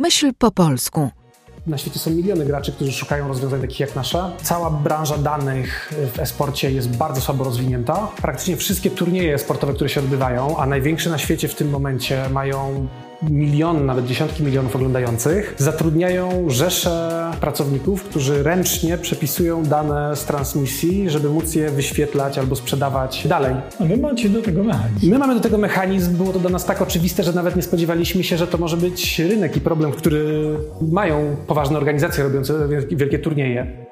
Myśl po polsku. Na świecie są miliony graczy, którzy szukają rozwiązań takich jak nasza. Cała branża danych w e-sporcie jest bardzo słabo rozwinięta. Praktycznie wszystkie turnieje sportowe, które się odbywają, a największe na świecie w tym momencie mają milion, nawet dziesiątki milionów oglądających, zatrudniają rzesze pracowników, którzy ręcznie przepisują dane z transmisji, żeby móc je wyświetlać albo sprzedawać dalej. A wy macie do tego mechanizm. My mamy do tego mechanizm, było to dla nas tak oczywiste, że nawet nie spodziewaliśmy się, że to może być rynek i problem, który mają poważne organizacje robiące wielkie turnieje.